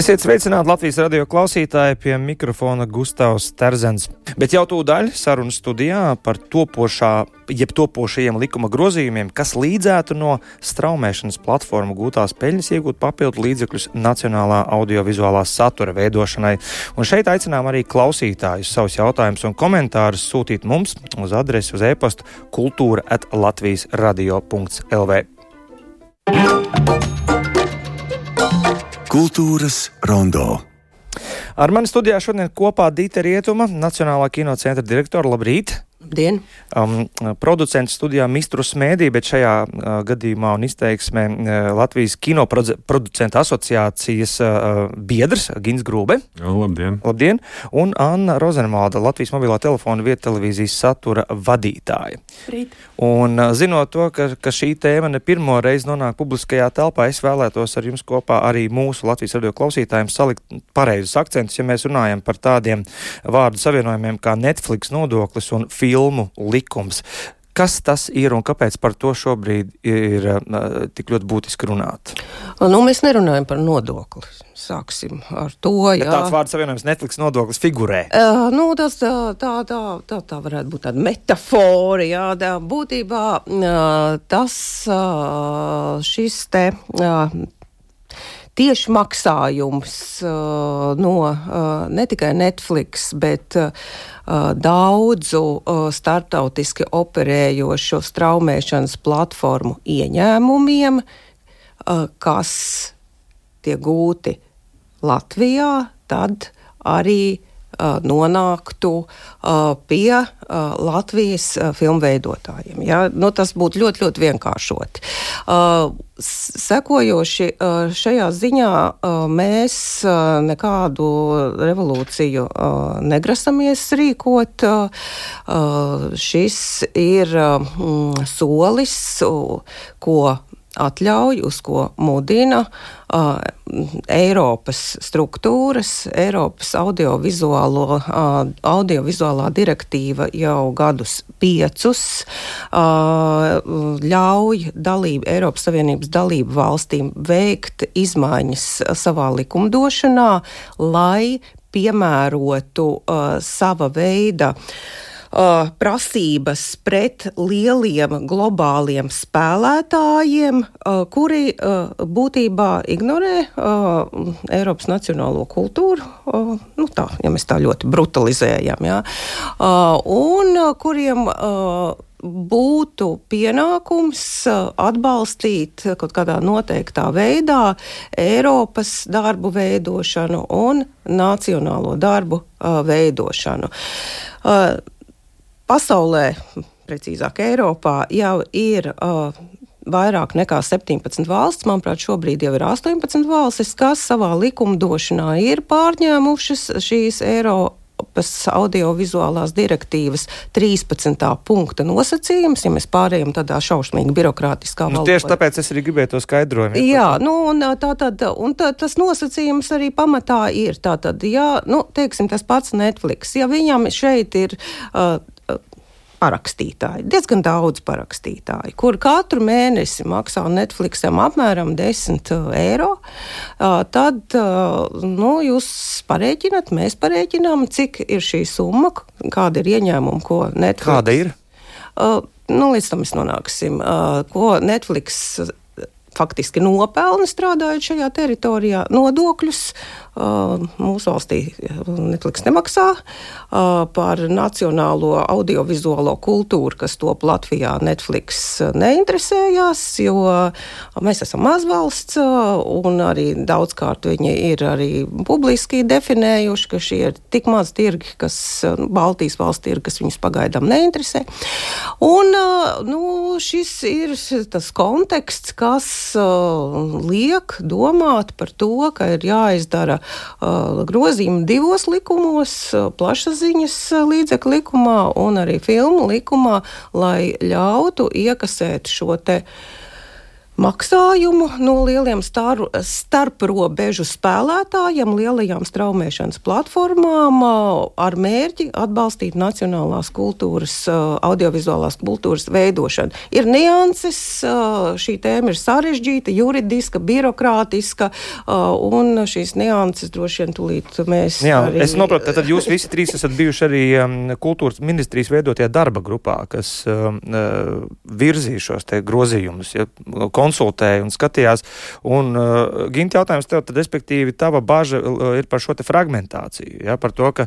Esiet sveicināti Latvijas radio klausītāji pie mikrofona Gustavs Terzens. Bet jau tūdaļ sarunu studijā par topošā, jeb topošajiem likuma grozījumiem, kas līdzētu no straumēšanas platformu gūtās peļņas iegūt papildu līdzekļus nacionālā audiovizuālā satura veidošanai. Un šeit aicinām arī klausītājus savus jautājumus un komentārus sūtīt mums uz adresi uz e-pastu kultūra at Latvijas radio.lv. Kultūras rondo. Ar mani studijā šodien kopā Dīta Rietuma, Nacionālā kinocentra direktora. Labrīt! Labdien! Um, producents studijā Mistrus Mēdī, bet šajā uh, gadījumā un izteiksmē uh, Latvijas kino producentu asociācijas uh, biedrs Gins Grūbe. Jā, labdien! Labdien! Un Anna Rozenmāda, Latvijas mobilā telefona vieta televīzijas satura vadītāja. Rīt. Un uh, zinot to, ka, ka šī tēma ne pirmo reizi nonāk publiskajā telpā, es vēlētos ar jums kopā arī mūsu Latvijas radio klausītājiem salikt pareizus akcentus, ja mēs runājam par tādiem vārdu savienojumiem kā Netflix nodoklis un filmu filmu likums. Kas tas ir un kāpēc par to šobrīd ir uh, tik ļoti būtiski runāt? Nu, mēs nerunājam par nodokli. Sāksim ar to. Bet jā. tāds vārds savienojums Netflix nodoklis figurē. Uh, nu, tas, tā, tā, tā, tā, tā varētu būt tāda metafora. Jā, tā, būtībā uh, tas uh, šis te. Uh, tieši maksājums uh, no uh, ne tikai Netflix, bet uh, daudzu starptautiski operējošu straumēšanas platformu ieņēmumiem, kas tiek gūti Latvijā, tad arī nonāktu pie Latvijas filmu veidotājiem. Ja? Nu, tas būtu ļoti, ļoti vienkāršoti. Sekojoši šajā ziņā mēs nekādu revolūciju negrasamies rīkot. Šis ir solis, ko atļauj, uz ko mudina uh, Eiropas struktūras, Eiropas audiovizuālo, uh, audiovizuālā direktīva jau gadus piecus uh, ļauj dalību, Eiropas Savienības dalību valstīm veikt izmaiņas savā likumdošanā, lai piemērotu uh, sava veida uh, uh, prasības pret lieliem globāliem spēlētājiem, uh, kuri uh, būtībā ignorē uh, Eiropas nacionālo kultūru, uh, nu tā, ja mēs tā ļoti brutalizējam, jā, uh, un uh, kuriem uh, būtu pienākums atbalstīt kaut kādā noteiktā veidā Eiropas darbu veidošanu un nacionālo darbu veidošanu. Uh, Pasaulē, precīzāk Eiropā, jau ir uh, vairāk nekā 17 valsts, manuprāt, šobrīd jau ir 18 valstis, kas savā likumdošanā ir pārņēmušas šīs Eiropas Eiropas audiovizuālās direktīvas 13. punkta nosacījums, ja mēs pārējām tādā šausmīgi birokrātiskā nu, valodā. Tieši tāpēc es arī gribēju to skaidrojumu. Jā, nu, un, tā, tad, un tā, tas nosacījums arī pamatā ir. Tātad, ja, nu, teiksim, tas pats Netflix, ja viņam šeit ir uh, parakstītāji, diezgan daudz parakstītāju, kur katru mēnesi maksā Netflixam apmēram 10 uh, eiro, uh, tad uh, nu, jūs parēķinat, mēs parēķinām, cik ir šī summa, kāda ir ieņēmuma, ko Netflix. Kāda ir? Uh, nu, līdz tam mēs nonāksim. Uh, ko Netflix faktiski nopelna strādājot šajā teritorijā. Nodokļus mūsu valstī Netflix nemaksā par nacionālo audiovizuālo kultūru, kas top Latvijā. Netflix neinteresējās, jo mēs esam mazvalsts un arī daudzkārt viņi ir arī publiski definējuši, ka šie ir tik maz tirgi, kas Baltijas valsts tirgi, kas viņus pagaidām neinteresē. Un nu, šis ir tas konteksts, kas uh, liek domāt par to, ka ir jāizdara uh, grozījumi divos likumos, uh, plašsaziņas līdzekļu likumā un arī filmu likumā, lai ļautu iekasēt šo te maksājumu no lieliem star, starprobežu spēlētājiem, lielajām straumēšanas platformām ar mērķi atbalstīt nacionālās kultūras, audiovizuālās kultūras veidošanu. Ir nianses, šī tēma ir sarežģīta, juridiska, birokrātiska, un šīs nianses droši vien tūlīt mēs. Jā, arī... es saprotu, tad jūs visi trīs esat bijuši arī kultūras ministrijas veidotajā darba grupā, kas virzīja šos grozījumus. Ja, konsultēja un skatījās. Un, uh, Gint, jautājums tev, tad, respektīvi, tava bažas uh, ir par šo fragmentāciju, ja, par to, ka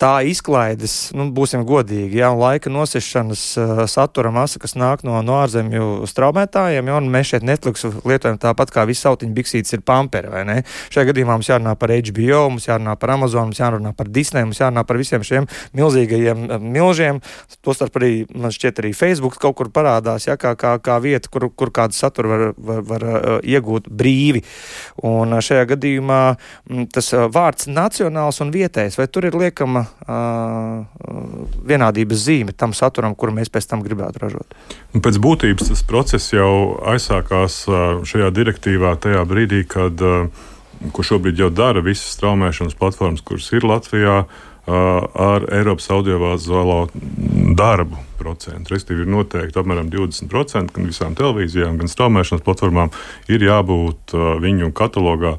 tā izklaides, nu, būsim godīgi, ja, un laika nosiešanas uh, satura masa, kas nāk no, no ārzemju straumētājiem, ja, un mēs šeit Netflix lietojam tāpat kā visi sautiņu biksītes ir pamperi, vai ne? Šajā gadījumā mums jārunā par HBO, mums jārunā par Amazon, mums jārunā par Disney, mums jārunā par visiem šiem milzīgajiem uh, milžiem. Tostarp arī, man šķiet, arī Facebook kaut kur parādās, ja, kā, kā, kā vieta, kur, kur kādu saturu var, var, var uh, iegūt brīvi. Un uh, šajā gadījumā m, mm, tas uh, vārds nacionāls un vietējs, vai tur ir liekama vienādības zīme tam saturam, kuru mēs pēc tam gribētu ražot. Un pēc būtības tas process jau aizsākās šajā direktīvā tajā brīdī, kad, ko šobrīd jau dara visas straumēšanas platformas, kuras ir Latvijā, ar Eiropas audiovizuālo darbu procentu. Respektīvi, ir noteikti apmēram 20% gan visām televīzijām, gan straumēšanas platformām ir jābūt viņu katalogā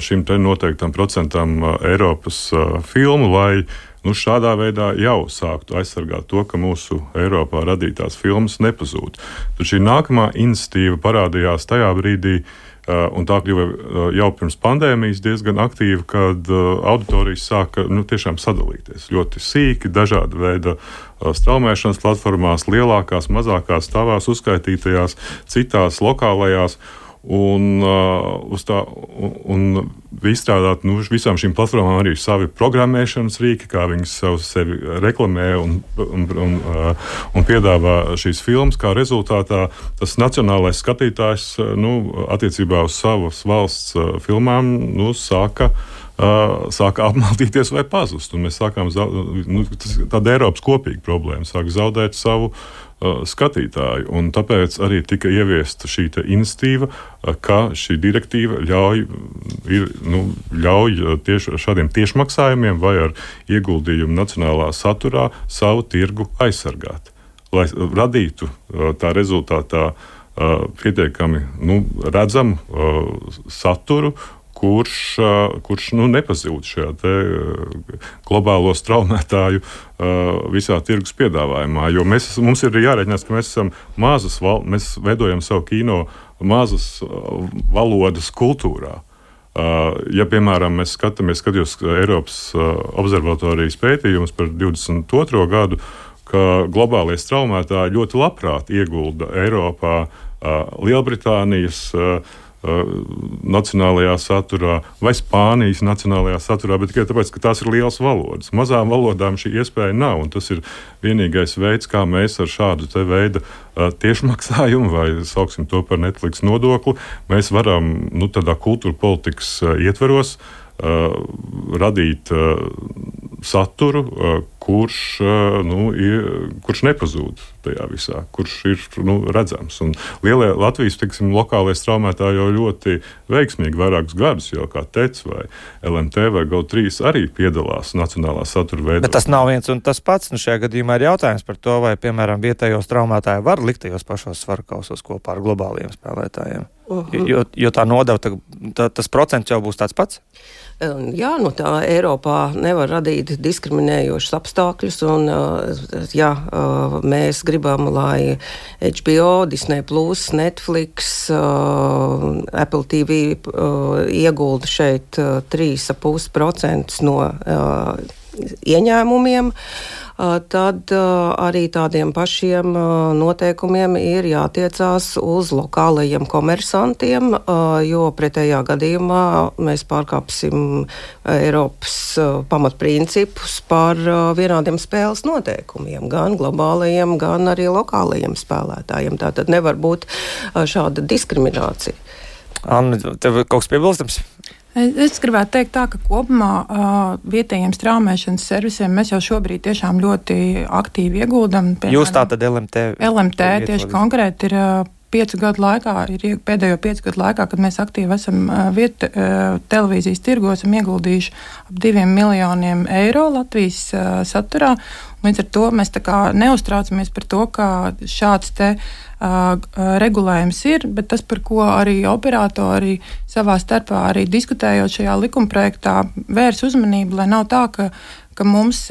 šim noteiktam procentam Eiropas filmu, lai nu, šādā veidā jau sāktu aizsargāt to, ka mūsu Eiropā radītās filmas nepazūd. Tad šī nākamā institīva parādījās tajā brīdī, un tā kļuva jau pirms pandēmijas diezgan aktīva, kad auditorijas sāka nu, sadalīties ļoti sīki, dažāda veida straumēšanas platformās, lielākās, mazākās, tavās uzskaitītajās, citās lokālajās. Un, uh, tā, un izstrādāt nu, visām šīm platformām arī savi programmēšanas rīki, kā viņas sevi reklamē un, un, un, uh, un piedāvā šīs filmas. Kā rezultātā tas nacionālais skatītājs nu, attiecībā uz savas valsts uh, filmām nu, sāka. Uh, sāka apmaldīties vai pazust. Mēs sākām, nu, tas tāda Eiropas kopīga problēma, sāk zaudēt savu uh, skatītāju. Un tāpēc arī tika ieviesta šī iniciatīva, ka šī direktīva ļauj, ir, nu, ļauj tieši šādiem tiešmaksājumiem vai ar ieguldījumu nacionālā saturā savu tirgu aizsargāt. Lai radītu tā rezultātā pietiekami nu, redzamu saturu kurš, kurš nu, nepazūd šajā globālo straumētāju visā tirgus piedāvājumā. Jo mēs, mums ir jārēķinās, ka mēs esam mazas valsts, mēs veidojam savu kino mazas valodas kultūrā. Ja, piemēram, mēs skatāmies, skatos Eiropas observatorijas pētījumus par 22. gadu, ka globālie straumētāji ļoti labprāt iegulda Eiropā, Lielbritānijas, Uh, nacionālajā saturā vai Spānijas nacionālajā saturā, bet tikai tāpēc, ka tās ir lielas valodas. Mazām valodām šī iespēja nav, un tas ir vienīgais veids, kā mēs ar šādu veidu uh, tiešmaksājumu, vai sauksim to par Netflix nodokli, mēs varam nu, tādā kultūra politikas uh, ietveros radīt saturu, kurš, nu, ir, kurš nepazūd tajā visā, kurš ir nu, redzams. Un lielie Latvijas teiksim, lokālais traumētāji jau ļoti veiksmīgi vairākus gadus, jau kā TEC vai LMT vai GO3 arī piedalās nacionālā satura veidā. Bet tas nav viens un tas pats. Nu, šajā gadījumā ir jautājums par to, vai, piemēram, vietējos traumētāji var likt tajos pašos svaru kausos kopā ar globāliem spēlētājiem. Uh -huh. jo, jo tā nodeva, tā, tas procents jau būs tāds pats. Jā, nu tā Eiropā nevar radīt diskriminējošus apstākļus. Un, jā, mēs gribam, lai HBO, Disney, Netflix, Apple TV iegulda šeit 3,5% no ieņēmumiem. Uh, tad arī tādiem pašiem noteikumiem ir jātiecās uz lokālajiem komersantiem, jo pretējā gadījumā mēs pārkāpsim Eiropas pamatprincipus par vienādiem spēles noteikumiem, gan globālajiem, gan arī lokālajiem spēlētājiem. Tā tad nevar būt šāda diskriminācija. Anna, tev kaut kas piebilstams? Es gribētu teikt, tā, ka kopumā uh, vietējiem straumēšanas servisiem mēs jau šobrīd tiešām ļoti aktīvi ieguldam. Piemēram, Jūs tā tad LMT? LMT tieši konkrēti ir uh, piecu gadu laikā, ir pēdējo piecu gadu laikā, kad mēs aktīvi esam viet, televīzijas tirgu, esam ieguldījuši ap diviem miljoniem eiro Latvijas saturā. Līdz ar to mēs neuztraucamies par to, ka šāds te, uh, regulējums ir, bet tas, par ko arī operatori savā starpā arī diskutējot šajā likumprojektā, vērs uzmanību, lai nav tā, ka, ka mums.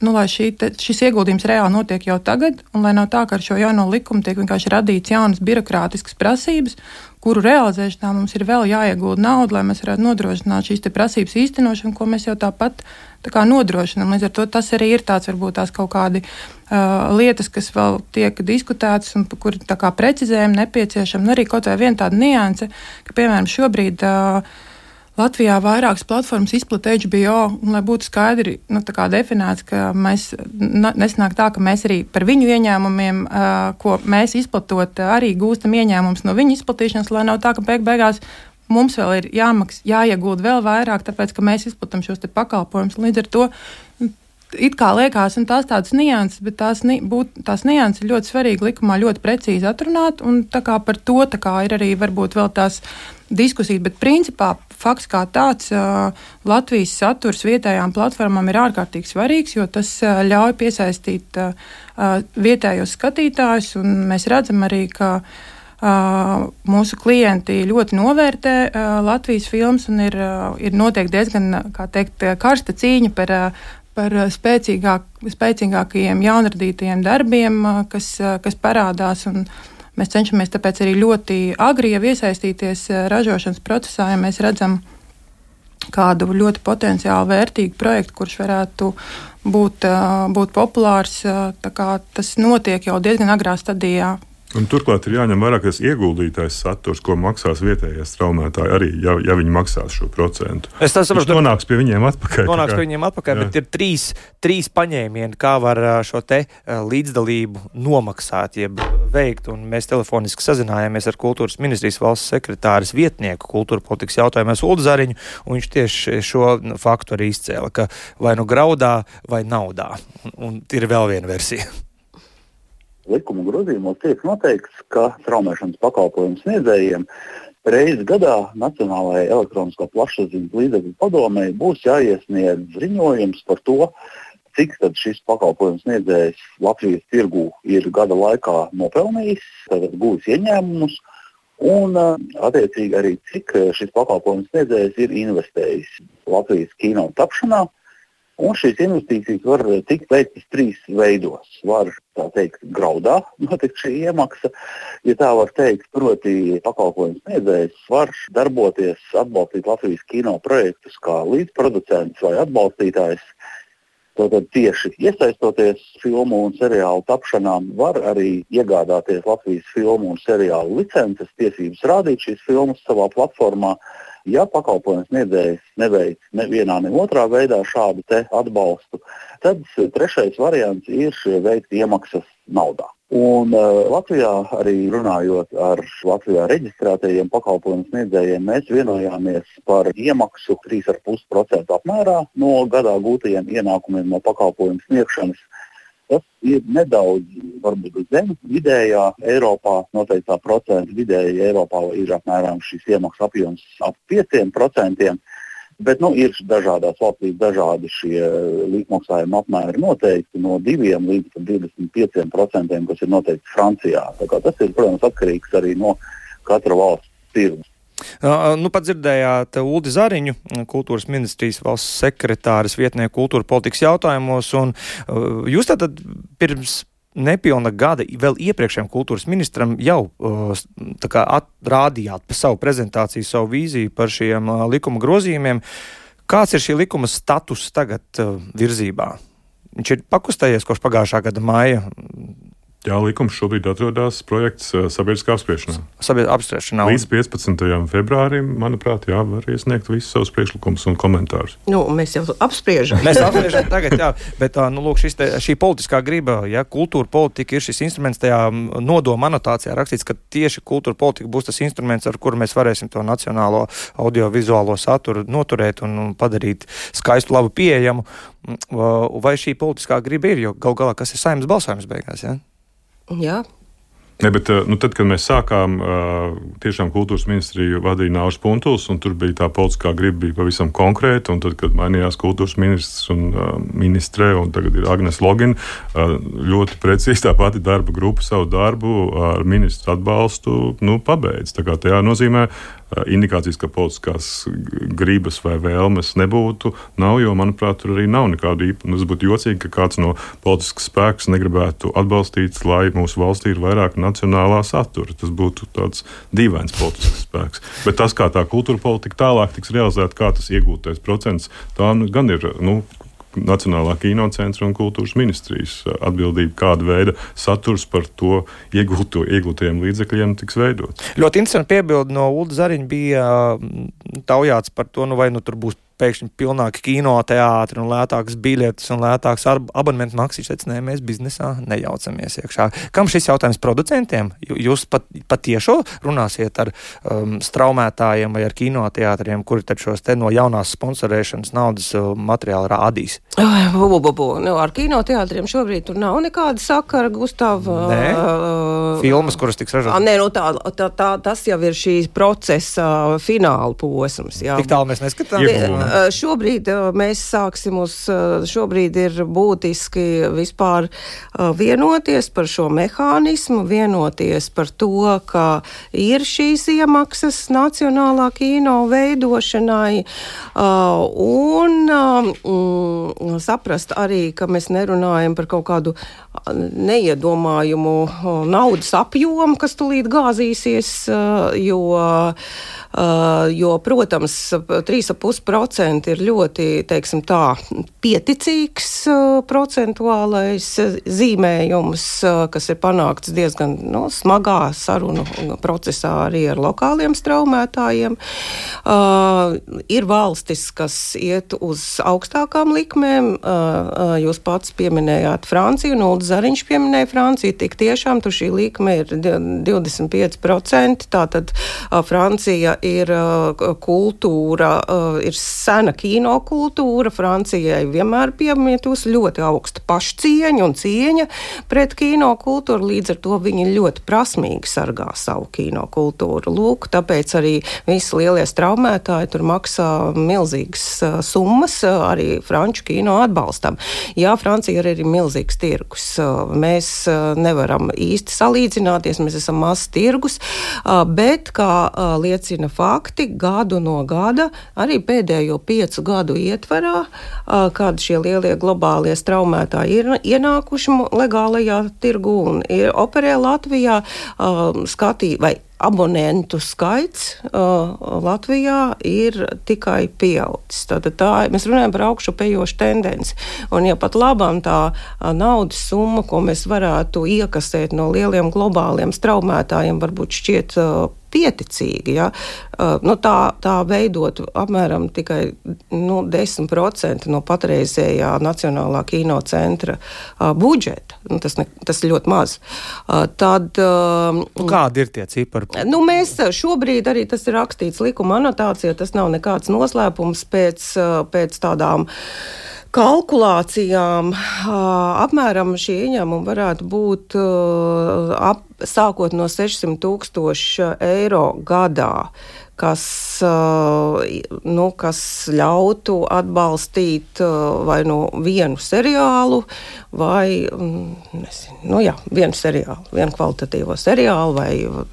Nu, lai šī, te, šis ieguldījums reāli notiek jau tagad, un lai nav tā, ka ar šo jauno likumu tiek vienkārši radīts jaunas birokrātiskas prasības, kuru realizēšanā mums ir vēl jāiegulda nauda, lai mēs varētu nodrošināt šīs prasības īstenošanu, ko mēs jau tāpat tā kā nodrošinām. Līdz ar to tas arī ir tāds varbūt tās kaut kādi uh, lietas, kas vēl tiek diskutētas un kur tā kā precizējumi nepieciešami. Un arī kaut vai viena tāda nianse, ka piemēram šobrīd. Uh, Latvijā vairākas platformas izplatīja HBO, un lai būtu skaidri nu, definēts, ka mēs nesanāk tā, ka mēs arī par viņu ieņēmumiem, ko mēs izplatot, arī gūstam ieņēmumus no viņu izplatīšanas, lai nav tā, ka beig beigās mums vēl ir jāmaks, jāiegūt vēl vairāk, tāpēc ka mēs izplatām šos pakalpojumus. Līdz ar to it kā liekas, un tās tādas nianses, bet tās, ni, būt, tās nianses ļoti svarīgi likumā ļoti precīzi atrunāt, un par to ir arī varbūt vēl tās diskusijas, bet principā fakts kā tāds Latvijas saturs vietējām platformām ir ārkārtīgi svarīgs, jo tas ļauj piesaistīt vietējos skatītājus, un mēs redzam arī, ka mūsu klienti ļoti novērtē Latvijas filmas un ir, ir noteikti diezgan teikt, karsta cīņa par par spēcīgāk, spēcīgākajiem jaunradītajiem darbiem, kas, kas parādās. Mēs cenšamies tāpēc arī ļoti agri iesaistīties ražošanas procesā, ja mēs redzam kādu ļoti potenciāli vērtīgu projektu, kurš varētu būt, būt populārs. Tas notiek jau diezgan agrā stadijā. Un turklāt ir jāņem vērā, ka tas ieguldītais saturs, ko maksās vietējie straumētāji, arī ja, ja viņi maksās šo procentu. Es saprotu, nonāks pie viņiem atpakaļ. Nonāks pie viņiem atpakaļ, jā. bet ir trīs, trīs paņēmieni, kā var šo te līdzdalību nomaksāt, jeb veikt. Un mēs telefoniski sazinājāmies ar kultūras ministrijas valsts sekretāras vietnieku kultūra politikas jautājumos Ulu Zariņu, un viņš tieši šo faktu arī izcēla, ka vai nu graudā, vai naudā. Un, un ir vēl viena versija likuma grozījumos tiek noteikts, ka traumēšanas pakalpojumu sniedzējiem reizi gadā Nacionālajai elektronisko plašsaziņas līdzekļu padomē būs jāiesniedz ziņojums par to, cik šis pakalpojums sniedzējs Latvijas tirgū ir gada laikā nopelnījis, gūs ieņēmumus. Un, attiecīgi, arī cik šis pakalpojums sniedzējs ir investējis Latvijas kino tapšanā, Un šīs investīcijas var tikt veiktas trīs veidos. Var tā teikt, graudā notikt šī iemaksa, ja tā var teikt, proti pakalpojumu sniedzējs var darboties, atbalstīt Latvijas kino projektus kā līdzproducents vai atbalstītājs. Tātad tieši iesaistoties filmu un seriālu tapšanā, var arī iegādāties Latvijas filmu un seriālu licences, tiesības rādīt šīs filmas savā platformā. Ja pakalpojums sniedzējs neveic nevienā, ne otrā veidā šādu atbalstu, tad trešais variants ir veikt iemaksas naudā. Un, uh, Latvijā arī runājot ar Latvijā reģistrētajiem pakalpojumu sniedzējiem, mēs vienojāmies par iemaksu 3,5% apmērā no gadā gūtajiem ienākumiem no pakalpojumu sniegšanas Tas ir nedaudz varbūt, zem vidējā Eiropā noteiktā procenta. Vidēji Eiropā ir apmēram šis iemaksas apjoms ap 5%. Bet nu, ir dažādās valstīs dažādi šie līdzmaksājuma apmēri noteikti no 2 līdz 25%, kas ir noteikti Francijā. Tas ir, protams, atkarīgs arī no katra valsts tirgus. Nu, pat dzirdējāt Uldi Zariņu, kultūras ministrijas valsts sekretāras vietnieku kultūra politikas jautājumos, un jūs tātad pirms nepilna gada vēl iepriekšējiem kultūras ministram jau kā, rādījāt pa savu prezentāciju, savu vīziju par šiem likuma grozījumiem. Kāds ir šī likuma status tagad virzībā? Viņš ir pakustējies kopš pagājušā gada māja Jā, likums šobrīd atrodas projekts sabiedriskā apspriešanā. Sabiedriskā apspriešanā. Līdz 15. februārim, manuprāt, jā, var iesniegt visus savus priekšlikumus un komentārus. Nu, mēs jau apspriežam. mēs apspriežam tagad, jā, bet nu, lūk, te, šī politiskā griba, ja kultūra politika ir šis instruments, tajā nodoma anotācijā rakstīts, ka tieši kultūra politika būs tas instruments, ar kuru mēs varēsim to nacionālo audiovizuālo saturu noturēt un padarīt skaistu, labu pieejamu. Vai šī politiskā griba ir, jo gal galā kas ir saimnes balsojums beigās? Ja? Jā. Ne, bet, nu, tad, kad mēs sākām, tiešām kultūras ministriju vadīja Nāvis Puntuls, un tur bija tā politiskā griba bija pavisam konkrēta. Tad, kad mainījās kultūras ministrs un ministre, un tagad ir Agnēs Logina, ļoti precīzi tā pati darba grupa savu darbu ar ministru atbalstu nu, pabeidz. Tā kā tajā nozīmē indikācijas, ka politiskās gribas vai vēlmes nebūtu, nav, jo, manuprāt, tur arī nav nekāda īpaša. Tas būtu jocīgi, ka kāds no politiskas spēks negribētu atbalstīt, lai mūsu valstī ir vairāk nacionālā satura. Tas būtu tāds dīvains politisks spēks. Bet tas, kā tā kultūra politika tālāk tiks realizēta, kā tas iegūtais procents, tā nu, gan ir. Nu, Nacionālā kinocentra un kultūras ministrijas atbildība, kāda veida saturs par to iegūto, iegūtajiem līdzekļiem tiks veidots. Ļoti interesanti piebildi no Ulda Zariņa bija taujāts par to, nu vai nu tur būs pēkšņi pilnāki kinoteātri un lētākas biļetes un lētākas abonementu maksas. Viņš teica, nē, mēs biznesā nejaucamies iekšā. Kam šis jautājums producentiem? Jūs pat, pat tiešo runāsiet ar um, straumētājiem vai ar kinoteātriem, kuri tad šos te no jaunās sponsorēšanas naudas uh, materiālu rādīs? Bu, bu, bu. Nu, ar kinoteātriem šobrīd tur nav nekāda sakara, Gustav. Nē, uh, filmas, kuras tiks ražotas. Nē, nu tā, tā, tā, tas jau ir šī procesa fināla posms. Jā. Tik tālu mēs neskatāmies. Eh, šobrīd eh, mēs sāksim uz, eh, šobrīd ir būtiski vispār vienoties par šo mehānismu, vienoties par to, ka ir šīs iemaksas nacionālā kino veidošanai un mm, saprast arī, ka mēs nerunājam par kaut kādu neiedomājumu naudas apjomu, kas tulīt gāzīsies, jo, jo protams, 3,5% ir ļoti, teiksim tā, pieticīgs procentuālais zīmējums, kas ir panākts diezgan nu, smagā sarunu procesā arī ar lokāliem straumētājiem. Ir valstis, kas iet uz augstākām likmēm, jūs pats pieminējāt Franciju, un Ulds Zariņš pieminēja Franciju, tik tiešām tur šī likme ir 25%. Tātad Francija ir kultūra, ir sena kino kultūra. Francijai vienmēr piemietusi ļoti augsta pašcieņa un cieņa pret kino kultūru. Līdz ar to viņi ļoti prasmīgi sargā savu kino kultūru. Lūk, tāpēc arī visi lielie straumētāji tur maksā milzīgas summas arī franču kino atbalstam. Jā, Francija ir arī milzīgs tirgus mēs nevaram īsti salīdzināties, mēs esam mazs tirgus, bet, kā liecina fakti, gadu no gada, arī pēdējo piecu gadu ietvarā, kad šie lielie globālie straumētāji ir ienākuši legālajā tirgu un operē Latvijā, skatī, vai abonentu skaits uh, Latvijā ir tikai pieaudzis. Tātad tā, mēs runājam par augšupejošu tendenci. Un ja pat labam tā uh, naudas summa, ko mēs varētu iekasēt no lieliem globāliem straumētājiem, varbūt šķiet uh, pieticīgi. Ja? Uh, nu, tā, tā veidot apmēram tikai nu, 10% no patreizējā Nacionālā kino centra uh, budžeta. Nu, tas, ne, tas ir ļoti maz. Uh, tad, uh, Kādi ir tie cipari? Nu, mēs šobrīd arī tas ir rakstīts likuma anotācijā. Tas nav nekāds noslēpums pēc, pēc tādām kalkulācijām apmēram šie ieņēmumi varētu būt ap, sākot no 600 tūkstoši eiro gadā kas, nu, kas ļautu atbalstīt vai nu vienu seriālu, vai mm, nezinu, nu, jā, vienu seriālu, vienu kvalitatīvo seriālu, vai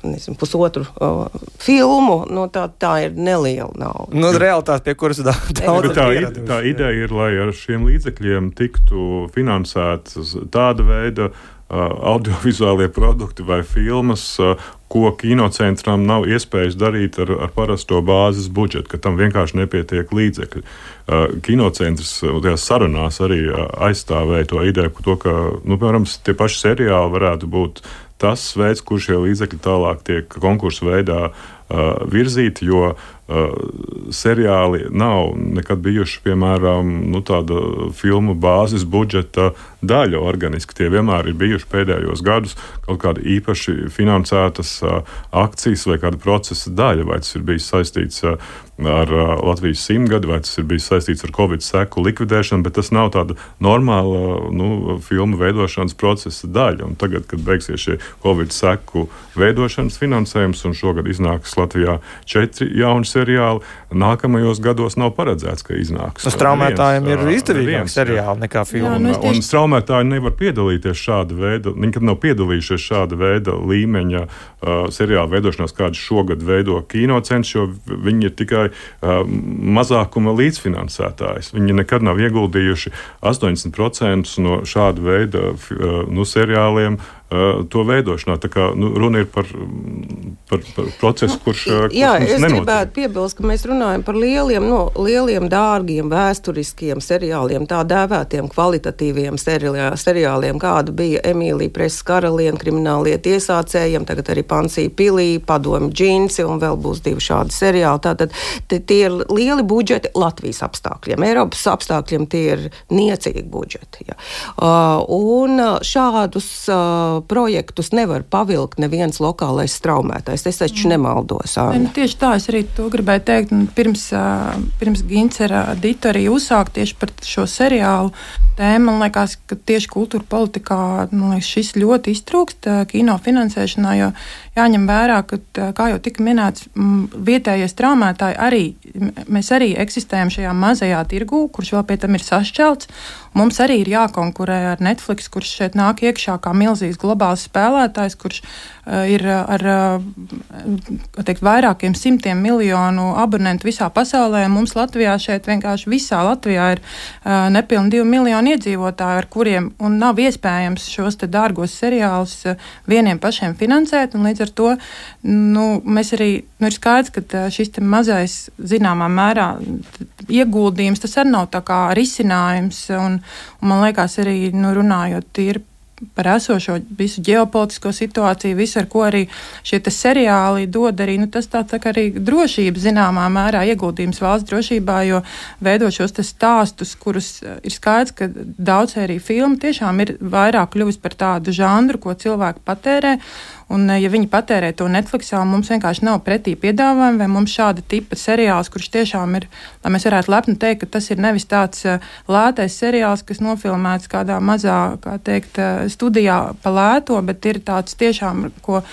nezinu, pusotru uh, filmu. Nu, tā, tā ir neliela nauda. Nu, realitāte, pie kuras daudz tā, tā, tā ideja ir, lai ar šiem līdzekļiem tiktu finansētas tāda veida audiovizuālie produkti vai filmas, ko kinocentram nav iespējas darīt ar, ar parasto bāzes budžetu, ka tam vienkārši nepietiek līdzekļi. Kinocentrs tajās sarunās arī aizstāvēja to ideju par to, ka, nu, piemēram, tie paši seriāli varētu būt tas veids, kur šie līdzekļi tālāk tiek konkursu veidā virzīti, jo seriāli nav nekad bijuši, piemēram, nu, tāda filmu bāzes budžeta daļa organiski. Tie vienmēr ir bijuši pēdējos gadus kaut kāda īpaši finansētas akcijas vai kāda procesa daļa, vai tas ir bijis saistīts ar Latvijas simtgadu, vai tas ir bijis saistīts ar Covid seku likvidēšanu, bet tas nav tāda normāla nu, filmu veidošanas procesa daļa. Un tagad, kad beigsies šie Covid seku veidošanas finansējums, un šogad iznāks Latvijā četri jauni seriāli, nākamajos gados nav paredzēts, ka iznāks. Nu, straumētājiem ir izdevīgāk seriāli nekā filma. Un, un, un straumētāji nevar piedalīties šāda veida, viņi nekad nav piedalījušies šāda veida līmeņa uh, seriāla veidošanās, kādu šogad veido kinocents, jo viņi ir tikai uh, mazākuma līdzfinansētājs. Viņi nekad nav ieguldījuši 80% no šāda veida uh, nu, seriāliem uh, to veidošanā. Tā kā nu, runa ir par, par, par procesu, kurš, kurš Jā, es nenotiek. gribētu piebilst, ka mēs runājam par lieliem, no, lieliem dārgiem, vēsturiskiem seriāliem, tā dēvētiem kvalitatīviem seriāliem, seriāliem kāda bija Emīlija Presas karaliene, kriminālie tiesācējiem, tagad arī Pansija Pilī, Padomi Džinsi un vēl būs divi šādi seriāli. Tātad tie ir lieli budžeti Latvijas apstākļiem. Eiropas apstākļiem tie ir niecīgi budžeti. Ja. Uh, un šādus uh, projektus nevar pavilkt neviens lokālais straumētājs. Es taču nemaldos. Ne, nu, tieši tā, es arī to gribēju teikt. Un pirms, pirms Gincera Dita arī uzsāka tieši par šo seriālu tēmu. Man liekas, ka tieši kultūra politikā liekas, šis ļoti iztrūkst kino finansēšanā, jo jāņem vērā, ka, kā jau tika minēts, vietējie straumētāji arī, mēs arī eksistējam šajā mazajā tirgū, kurš vēl pie tam ir sašķelts. Mums arī ir jākonkurē ar Netflix, kurš šeit nāk iekšā kā milzīgs globāls spēlētājs, kurš uh, ir ar uh, teikt, vairākiem simtiem miljonu abonentu visā pasaulē. Mums Latvijā šeit vienkārši visā Latvijā ir nepilni divi miljoni iedzīvotāji, ar kuriem nav iespējams šos dārgos seriālus vieniem pašiem finansēt. Līdz ar to nu, mēs arī nu, ir skaidrs, ka šis mazais zināmā mērā ieguldījums tas arī nav tā kā risinājums. Un, Un man liekas, arī nu, runājot tīri par esošo visu ģeopolitisko situāciju, visu, ar ko arī šie seriāli dod arī, nu, tas tāds tā arī drošības zināmā mērā ieguldījums valsts drošībā, jo veidot šos stāstus, kurus eh, ir skaidrs, ka daudz arī filmu tiešām ir vairāk kļuvis par tādu žanru, ko cilvēki patērē. Un, eh, ja viņi patērē to Netflixā, mums vienkārši nav pretī piedāvājumi, vai mums šāda tipa seriāls, kurš tiešām ir, lai mēs varētu lepni teikt, ka tas ir nevis tāds uh, lētais seriāls, kas nofilmēts kādā mazā, kā teikt, uh, studijā pa lēto, bet ir tāds tiešām, ko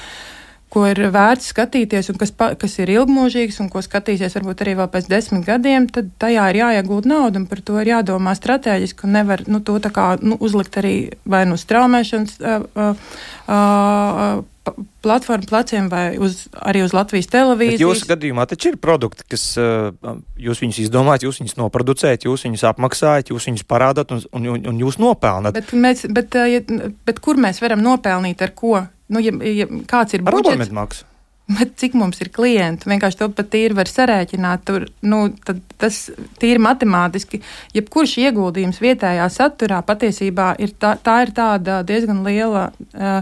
ko ir vērts skatīties, un kas, pa, kas ir ilgmūžīgs, un ko skatīsies varbūt arī vēl pēc desmit gadiem, tad tajā ir jāiegūt nauda, un par to ir jādomā strateģiski, un nevar nu, to kā, nu, uzlikt arī vai nu straumēšanas. Uh, uh, uh, platformu pleciem vai uz, arī uz Latvijas televīzijas. Bet jūsu gadījumā taču ir produkti, kas jūs viņus izdomājat, jūs viņus noproducējat, jūs viņus apmaksājat, jūs viņus parādāt un, un, un jūs nopelnat. Bet, mēs, bet, bet kur mēs varam nopelnīt ar ko? Nu, ja, ja kāds ir budžets? Maksu. Bet cik mums ir klienti? Vienkārši to pat tīri var sarēķināt. Tur, nu, tas tīri matemātiski, jebkurš ieguldījums vietējā saturā patiesībā ir tā, tā ir tāda diezgan liela. Uh,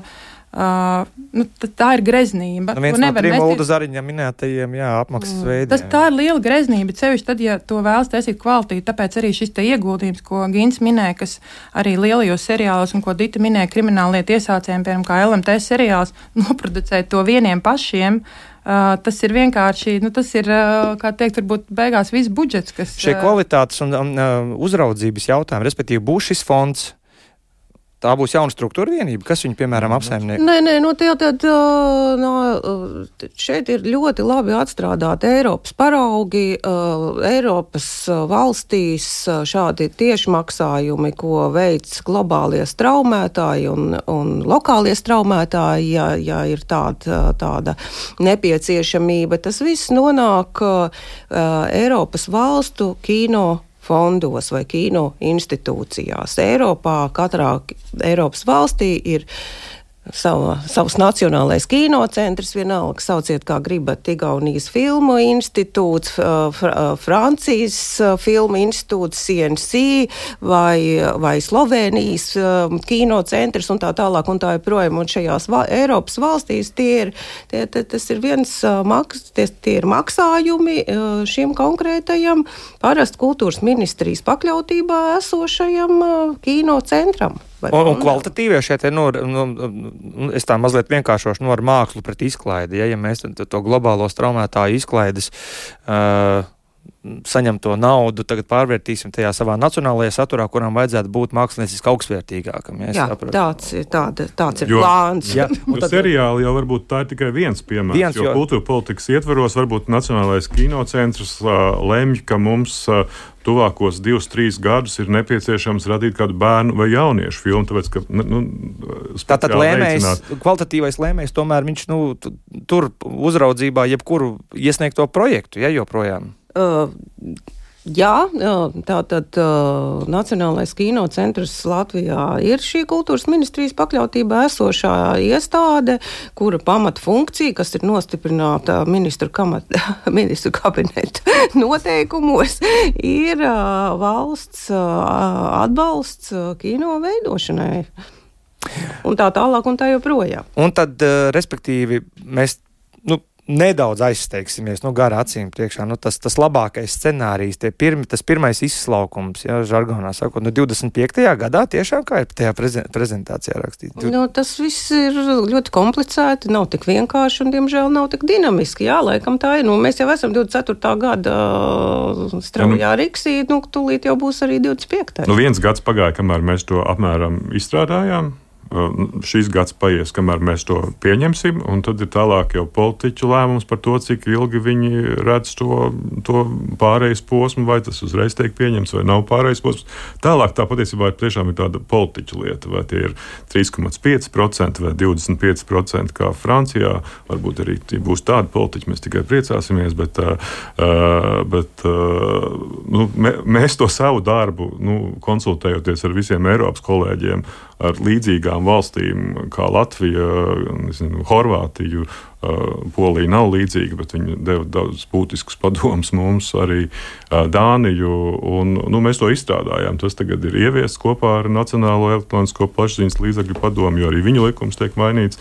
Uh, nu, tā ir greznība. Nu, viens no trim Ulda Zariņa minētajiem jā, apmaksas mm. veidiem. Tas, tā ir liela greznība, sevišķi tad, ja to vēlas taisīt kvalitīti. Tāpēc arī šis ieguldījums, ko Gins minēja, kas arī lielajos seriālos un ko Dita minēja krimināllietu iesācējiem, piemēram, kā LMT seriāls, noproducēt to vieniem pašiem. Uh, tas ir vienkārši, nu, tas ir, uh, kā teikt, varbūt beigās viss budžets, kas. Šie kvalitātes un uh, uzraudzības jautājumi, respektīvi, būs šis fonds Tā būs jauna struktūra vienība, kas viņu, piemēram, apsaimnieko. Nē, nē, nu, tie, tad, no, šeit ir ļoti labi atstrādāti Eiropas paraugi. Eiropas valstīs šādi tiešmaksājumi, ko veids globālie straumētāji un, un lokālie straumētāji, ja, ja ir tāda, tāda nepieciešamība, tas viss nonāk Eiropas valstu kino fondos vai kino institūcijās. Eiropā, katrā Eiropas valstī ir Savu, savs nacionālais kinocentrs, vienalga, sauciet kā gribat, Igaunijas filmu institūts, Fr Francijas filmu institūts, CNC vai, vai Slovenijas kinocentrs un tā tālāk un tā joprojām. Un šajās va Eiropas valstīs tie ir, tie, tie, tas ir viens maks, tie, tie ir maksājumi šim konkrētajam parasti kultūras ministrijas pakļautībā esošajam kinocentram. Un, un kvalitatīvie šeit ir, nu, nu, nu, es tā mazliet vienkāršošu, nu, ar mākslu pret izklaidi. Ja, ja mēs to globālo straumētāju izklaides uh, saņemto naudu tagad pārvērtīsim tajā savā nacionālajā saturā, kuram vajadzētu būt mākslinieciski augstvērtīgākam. Ja, jā, sapratu. tāds, tāda, tāds ir jo, plāns. Jā, jo tad... seriāli jau varbūt tā ir tikai viens piemērs. Viens, jo, jo kultūra politikas ietvaros varbūt Nacionālais kinocentrs uh, lemj, ka mums uh, tuvākos divus, trīs gadus ir nepieciešams radīt kādu bērnu vai jauniešu filmu. Tāpēc, ka, nu, Tātad lēmējs, kvalitatīvais lēmējs tomēr viņš nu, tur uzraudzībā jebkuru iesniegto projektu, ja joprojām. Uh, Jā, tātad uh, Nacionālais kino centrs Latvijā ir šī kultūras ministrijas pakļautībā esošā iestāde, kura pamatfunkcija, kas ir nostiprināta ministru, kamat, ministru kabineta noteikumos, ir uh, valsts uh, atbalsts kino veidošanai. Un tā tālāk, un tā joprojām. Un tad, respektīvi, mēs nu, nedaudz aizsteigsimies, nu, gara acīm priekšā. Nu, tas, tas labākais scenārijs, pirmi, tas pirmais izslaukums, ja žargonā sakot, nu, 25. gadā tiešām kā ir tajā prezentācijā rakstīts. Nu, tas viss ir ļoti komplicēti, nav tik vienkārši un, diemžēl, nav tik dinamiski. Jā, laikam tā ir. Nu, mēs jau esam 24. gada straujā nu, riksī, nu, tūlīt jau būs arī 25. Nu, viens gads pagāja, kamēr mēs to apmēram izstrādājām. Šis gads paies, kamēr mēs to pieņemsim, un tad ir tālāk jau politiķu lēmums par to, cik ilgi viņi redz to, to pārejas posmu, vai tas uzreiz tiek pieņemts, vai nav pārejas posms. Tālāk tā patiesībā ir tiešām ir tāda politiķu lieta, vai tie ir 3,5% vai 25% kā Francijā. Varbūt arī būs tādi politiķi, mēs tikai priecāsimies, bet, bet nu, mēs to savu darbu, nu, konsultējoties ar visiem Eiropas kolēģiem, ar līdzīgām valstīm kā Latvija, nezinu, Horvātiju. Polija nav līdzīga, bet viņi deva daudz būtiskus padomus mums, arī Dāniju. Un, nu, mēs to izstrādājām. Tas tagad ir ieviests kopā ar Nacionālo elektronisko plašsaziņas līdzekļu padomu, jo arī viņu likums tiek mainīts.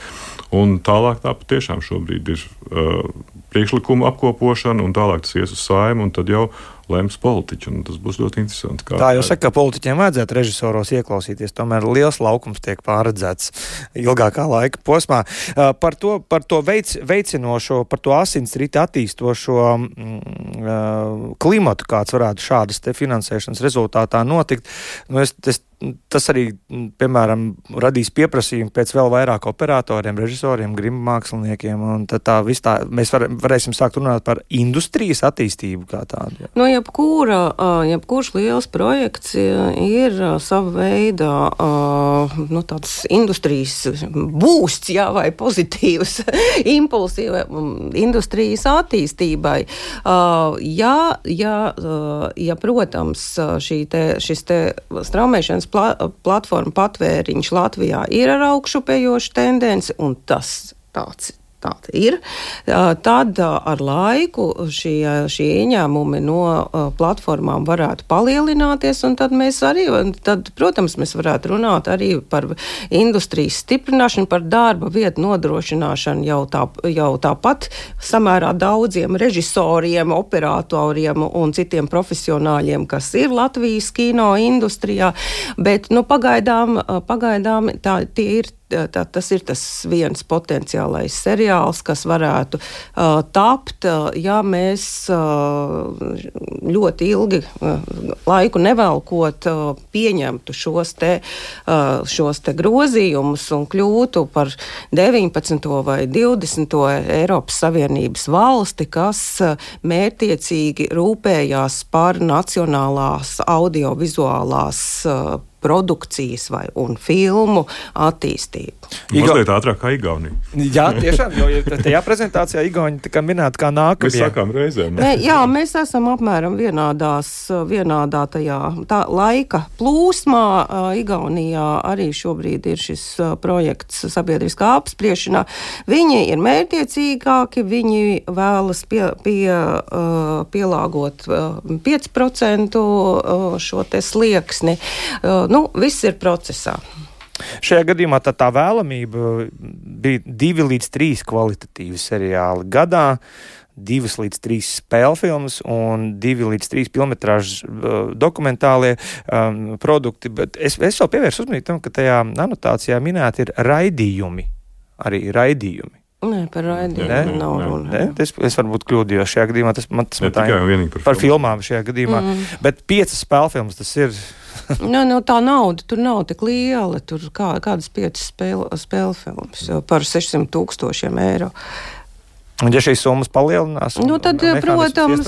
Un tālāk tā patiešām šobrīd ir uh, priekšlikuma apkopošana, un tālāk tas ies uz saimu, un tad jau lems politiķi. Tas būs ļoti interesanti. Kā, tā jau saka, ka politiķiem vajadzētu režisoros ieklausīties. Tomēr liels laukums tiek pārredzēts ilgākā laika posmā. Par to, par to veic, veicinošo, par to asinsriti attīstošo mm, uh, klimatu, kāds varētu šādas finansēšanas rezultātā notikt. Nu, es, es tas arī, piemēram, radīs pieprasījumu pēc vēl vairāk operatoriem, režisoriem, grimu māksliniekiem. Tā, tā mēs var, varēsim sākt runāt par industrijas attīstību kā tādu. No jebkura, jebkurš liels projekts ir sava veida nu, tāds industrijas būsts, jā, vai pozitīvs impulsīva industrijas attīstībai. Jā, jā, jā protams, te, šis te straumēšanas pla platforma patvēriņš Latvijā ir ar augšupējošu tendenci, un tas tāds tāda ir. Tad ar laiku šie, šie ieņēmumi no platformām varētu palielināties, un tad mēs arī, tad, protams, mēs varētu runāt arī par industrijas stiprināšanu, par darba vietu nodrošināšanu jau, tā, jau tāpat samērā daudziem režisoriem, operatoriem un citiem profesionāļiem, kas ir Latvijas kino industrijā, bet nu, pagaidām, pagaidām tā, tie ir tā, tas ir tas viens potenciālais seriāls, kas varētu uh, tapt, uh, ja mēs uh, ļoti ilgi uh, laiku nevelkot, uh, pieņemtu šos te, uh, šos te grozījumus un kļūtu par 19. vai 20. Eiropas Savienības valsti, kas uh, mērtiecīgi rūpējās par nacionālās audiovizuālās uh, produkcijas vai filmu attīstību. Iga... Mazliet ātrāk kā Igaunija. Jā, tiešām, jo tajā prezentācijā Igaunija minēta kā nākamā. Mēs sākām reizēm. Ne, jā, mēs esam apmēram vienādās, vienādā tajā tā laika plūsmā. Igaunijā arī šobrīd ir šis projekts sabiedriskā apspriešanā. Viņi ir mērķiecīgāki, viņi vēlas pie, pie, pielāgot 5% šo te slieksni. Nu, viss ir procesā. Šajā gadījumā tā, tā vēlamība bija divi līdz trīs kvalitatīvi seriāli gadā. Divas līdz trīs spēļu filmas un divi līdz trīs filmas uh, dokumentālie um, produkti. Bet es, es vēl pievērsu uzmanību tam, ka tajā anotācijā minēti ir raidījumi. Arī raidījumi. Nē, par raidījumu nav runa. Es, es varbūt kļūdījos šajā gadījumā. Tas man tas ne, tā ir par, par filmām šajā gadījumā. Mm. Bet piecas spēļu filmas tas ir nu, nu, tā nauda tur nav tik liela. Tur kā, kādas piecas spēļu filmas par 600 tūkstošiem eiro. Un, ja šīs summas palielinās, nu, tad, protams,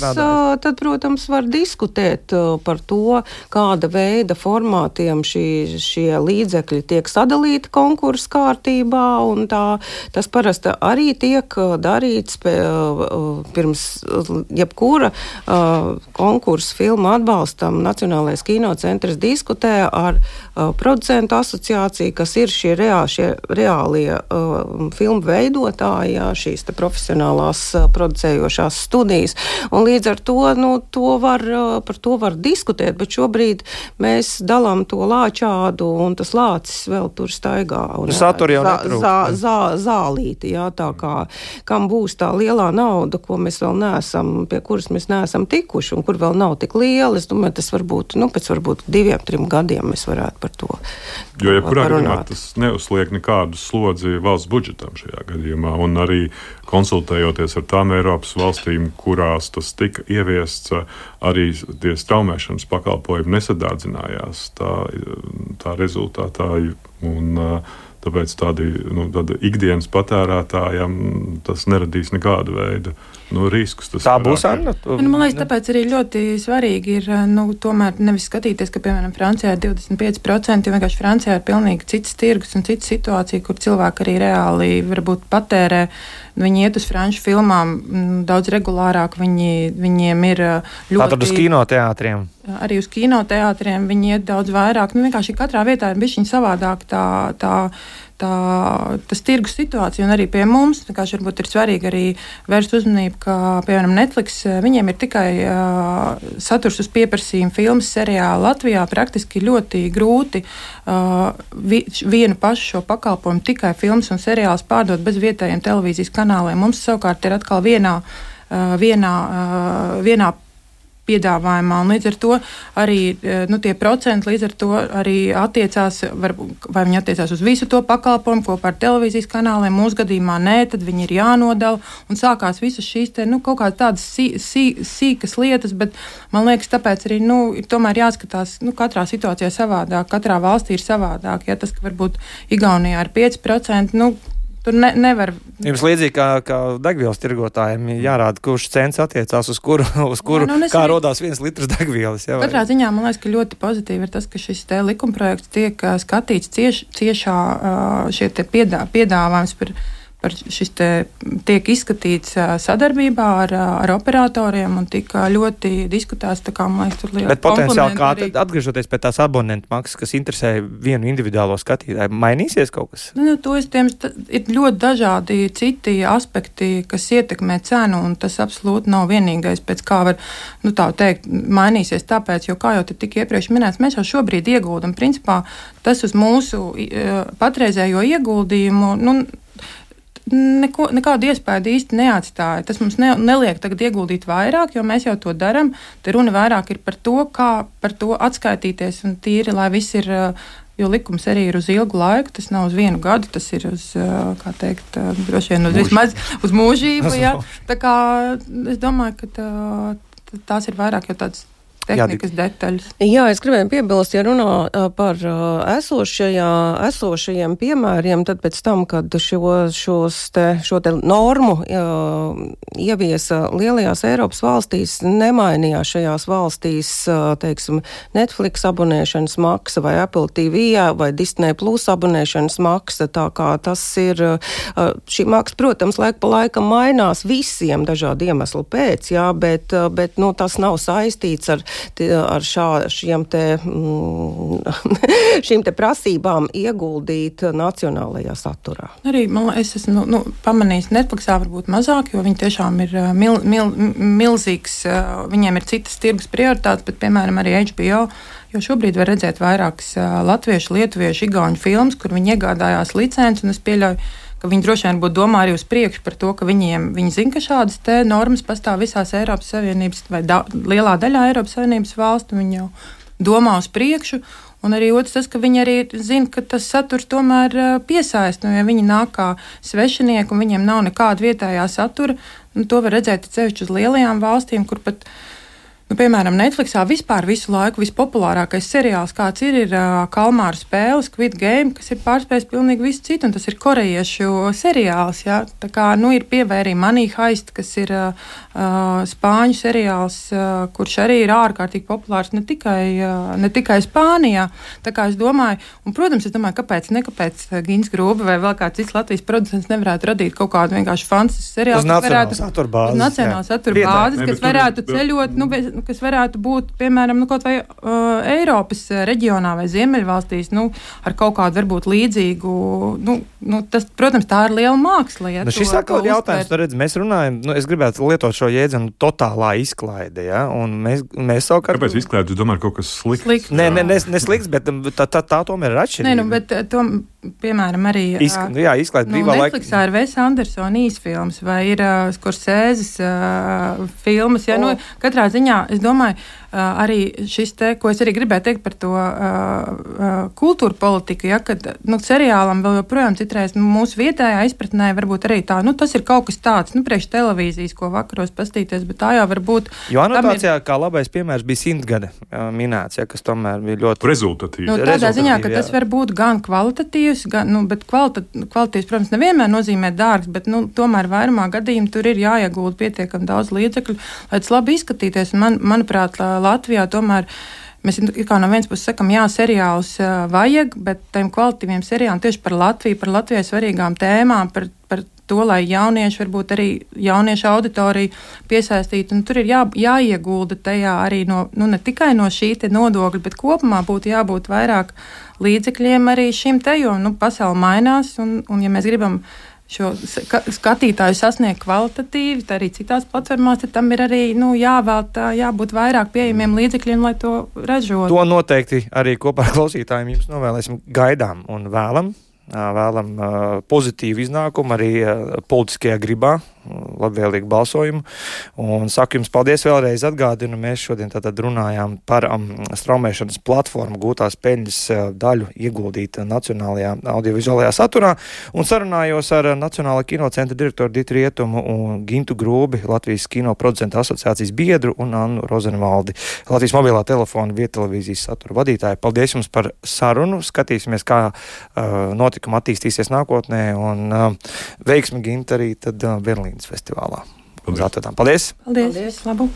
tad, protams, var diskutēt par to, kāda veida formātiem šī, šie līdzekļi tiek sadalīti konkursu kārtībā. Tā, tas parasti arī tiek darīts pirms jebkura konkursu filmu atbalstam. Nacionālais kinocentrs diskutē ar producentu asociāciju, kas ir šie, reā, šie reālie filmu veidotāji, jā, šīs profesionālās profesionālās producējošās studijas. Un līdz ar to, nu, to var, par to var diskutēt, bet šobrīd mēs dalām to lāčādu, un tas lācis vēl tur staigā. Un, Satura jau zā, zā, zā, zālīti, jā, tā kā, kam būs tā lielā nauda, ko mēs vēl neesam, pie kuras mēs neesam tikuši, un kur vēl nav tik liela. Es domāju, tas varbūt, nu, pēc varbūt diviem, trim gadiem mēs varētu par to. Jo, ja kurā gadījumā tas neuzliek nekādu slodzi valsts budžetam šajā gadījumā, un arī konsultējoties ar tām Eiropas valstīm, kurās tas tika ieviests, arī tie straumēšanas pakalpojumi nesadārdzinājās tā, tā rezultātā. Un, tāpēc tādi nu, ikdienas patērētājiem tas neradīs nekādu veidu nu, riskus. Tā būs Anna. Nu, man liekas, tāpēc arī ļoti svarīgi ir nu, tomēr nevis skatīties, ka, piemēram, Francijā ir 25%, jo vienkārši Francijā ir pilnīgi cits tirgus un cita situācija, kur cilvēki arī reāli varbūt patērē. Viņi iet uz franču filmām daudz regulārāk, viņi, viņiem ir ļoti. Tātad uz kinoteātriem. Arī uz kinoteātriem viņi iet daudz vairāk. Nu, vienkārši katrā vietā ir bijis savādāk tā. tā tā, tas tirgus situācija, un arī pie mums varbūt ir svarīgi arī vērst uzmanību, ka, piemēram, Netflix viņiem ir tikai uh, saturs uz pieprasījumu filmas seriālu Latvijā. Praktiski ļoti grūti uh, vi, vienu pašu šo pakalpojumu tikai filmas un seriālus pārdot bez vietējiem televīzijas kanāliem. Mums savukārt ir atkal vienā, vienā, vienā piedāvājumā. Līdz ar to arī eh, nu, tie procenti līdz ar to arī attiecās, var, vai viņi attiecās uz visu to pakalpojumu kopā ar televīzijas kanāliem. Mūsu gadījumā nē, tad viņi ir jānodala un sākās visas šīs te, nu, kaut kādas tādas sī, sī, sīkas lietas, bet man liekas, tāpēc arī nu, tomēr jāskatās nu, katrā situācijā savādāk, katrā valstī ir savādāk. Ja tas, varbūt Igaunijā ir 5%, nu, Tur ne, nevar. Jums līdzīgi kā, kā degvielas tirgotājiem jārāda, kurš cents attiecās uz kuru, uz kuru jā, nu, kā arī... rodās viens litrs degvielas. Jā, Katrā ziņā man liekas, ka ļoti pozitīvi ir tas, ka šis likumprojekts tiek skatīts cieš, ciešā šie piedā, piedāvājums par šis te tiek izskatīts sadarbībā ar, ar operatoriem un tika ļoti diskutēts. Kā, liekas, tur Bet potenciāli, kā arī... atgriežoties pie tās abonentu maksas, kas interesē vienu individuālo skatītāju, mainīsies kaut kas? Nu, nu to es tiem, ir ļoti dažādi citi aspekti, kas ietekmē cenu, un tas absolūti nav vienīgais, pēc kā var, nu tā teikt, mainīsies tāpēc, jo, kā jau te tika iepriekš minēts, mēs jau šobrīd ieguldam, principā tas uz mūsu patreizējo ieguldījumu, nu, neko, nekādu iespēju īsti neatstāja. Tas mums ne, neliek tagad ieguldīt vairāk, jo mēs jau to darām. Te runa vairāk ir par to, kā par to atskaitīties un tīri, lai viss ir. Jo likums arī ir uz ilgu laiku, tas nav uz vienu gadu, tas ir uz, kā teikt, droši vien uz, vismaz, uz mūžību. Ja? Tā kā es domāju, ka tā, tās ir vairāk jau tādas tehnikas Jā, detaļas. Jā, es gribēju piebilst, ja runā par esošajā, esošajiem piemēriem, tad pēc tam, kad šo, šos te, šo te normu jā, ieviesa lielajās Eiropas valstīs, nemainījās šajās valstīs, teiksim, Netflix abonēšanas maksa vai Apple TV vai Disney Plus abonēšanas maksa, tā kā tas ir, šī maksa, protams, laika pa laikam mainās visiem dažādu iemeslu pēc, jā, bet, bet, nu, tas nav saistīts ar ar šā, šiem te, mm, šīm te prasībām ieguldīt nacionālajā saturā. Arī man, es esmu nu, pamanījis, Netflixā varbūt mazāk, jo viņi tiešām ir mil, mil, milzīgs, viņiem ir citas tirgus prioritātes, bet, piemēram, arī HBO. Jo šobrīd var redzēt vairākas latviešu, lietuviešu, igauņu filmas, kur viņi iegādājās licenci, un es pieļauju, ka viņi droši vien būtu domā arī uz priekšu par to, ka viņiem, viņi zina, ka šādas normas pastāv visās Eiropas Savienības vai da, lielā daļā Eiropas Savienības valstu. Viņi jau domā uz priekšu. Un arī otrs, tas, ka viņi arī zina, ka tas saturs tomēr piesaista. Nu, ja viņi nāk kā svešinieki un viņiem nav nekāda vietējā satura, nu, to var redzēt ceļš uz lielajām valstīm, kur pat viņi Nu, piemēram, Netflixā vispār visu laiku vispopulārākais seriāls, kāds ir, ir uh, Kalmāra spēle, Squid Game, kas ir pārspējis pilnīgi visu citu, un tas ir korejiešu seriāls. Ja? Tā kā nu, ir pievērī Money Heist, kas ir uh, spāņu seriāls, uh, kurš arī ir ārkārtīgi populārs ne tikai, uh, ne tikai Spānijā. Tā kā es domāju, un, protams, es domāju, kāpēc ne kāpēc Gins Grūba vai vēl kāds cits Latvijas producents nevarētu radīt kaut kādu vienkārši fantastisku seriālu, kas varētu satura bāzes, nacionāla satura bāzes, kas varētu ceļot. Nu, bez, kas varētu būt, piemēram, nu, kaut vai uh, Eiropas reģionā vai Ziemeļvalstīs, nu, ar kaut kādu varbūt līdzīgu, nu, nu, tas, protams, tā ir liela māksla. Ja, nu, šis atkal ir jautājums, tu redz, mēs runājam, nu, es gribētu lietot šo jēdzienu totālā izklaide, ja, un mēs, mēs savukārt. Kāpēc izklaide, tu domā, kaut kas slikts? Slikt. Nē, ne, ne, ne slikts, bet um, tā, tā, tā tomēr ir atšķirīga. Nē, nu, bet to, piemēram, arī. Izk uh, jā, izklaide nu. Netflixā ir Vēs Andersona īsfilms vai ir uh, Skorsēzes uh, filmas, ja, oh. nu, katrā ziņā es domāju, uh, arī šis te, ko es arī gribēju teikt par to uh, uh, kultūra politiku, ja, kad nu, seriālam vēl joprojām citreiz nu, mūsu vietējā izpratnē varbūt arī tā, nu, tas ir kaut kas tāds, nu, priekš televīzijas, ko vakaros pastīties, bet tā jau var būt. Jo anotācijā ir... kā labais piemērs bija simtgade minēts, ja, kas tomēr bija ļoti rezultatīvs. Nu, tādā ziņā, ka jā. tas var būt gan kvalitatīvs, gan, nu, bet kvalitat, kvalitātes, protams, nevienmēr nozīmē dārgs, bet, nu, tomēr vairumā gadījumā tur ir jāiegulda pietiekami daudz līdzekļu, lai tas labi izskatīties. Man, manuprāt, Latvijā tomēr. Mēs kā no vienas puses sakām, jā, seriālus uh, vajag, bet tiem kvalitīviem seriāliem tieši par Latviju, par Latvijai svarīgām tēmām, par, par to, lai jaunieši, varbūt arī jauniešu auditoriju piesaistītu. Tur ir jā, jāiegulda tajā arī no, nu, ne tikai no šī nodokļa, bet kopumā būtu jābūt vairāk līdzekļiem arī šim te, jo nu, pasaule mainās un, un ja mēs gribam šo skatītāju sasniegt kvalitatīvi, tad arī citās platformās tam ir arī nu, jāvēlta, jābūt vairāk pieejamiem līdzekļiem, lai to ražotu. To noteikti arī kopā ar klausītājiem jums novēlēsim, gaidām un vēlam. Vēlam pozitīvu iznākumu arī politiskajā gribā labvēlīgu balsojumu. Un saku jums paldies vēlreiz atgādinu, mēs šodien tātad runājām par um, straumēšanas platformu gūtās peļņas uh, daļu ieguldīt Nacionālajā audiovizuālajā saturā un sarunājos ar Nacionālā kinocentra direktoru Ditu Rietumu un Gintu Grūbi, Latvijas kino producentu asociācijas biedru un Annu Rozenvaldi, Latvijas mobilā telefona vietelevīzijas satura vadītāju. Paldies jums par sarunu, skatīsimies, kā uh, notikuma attīstīsies nākotnē un uh, veiksmi Ginta arī tad uh, Berlīnē. Ukrainas festivālā. Paldies! Paldies! Paldies. Paldies. Labu.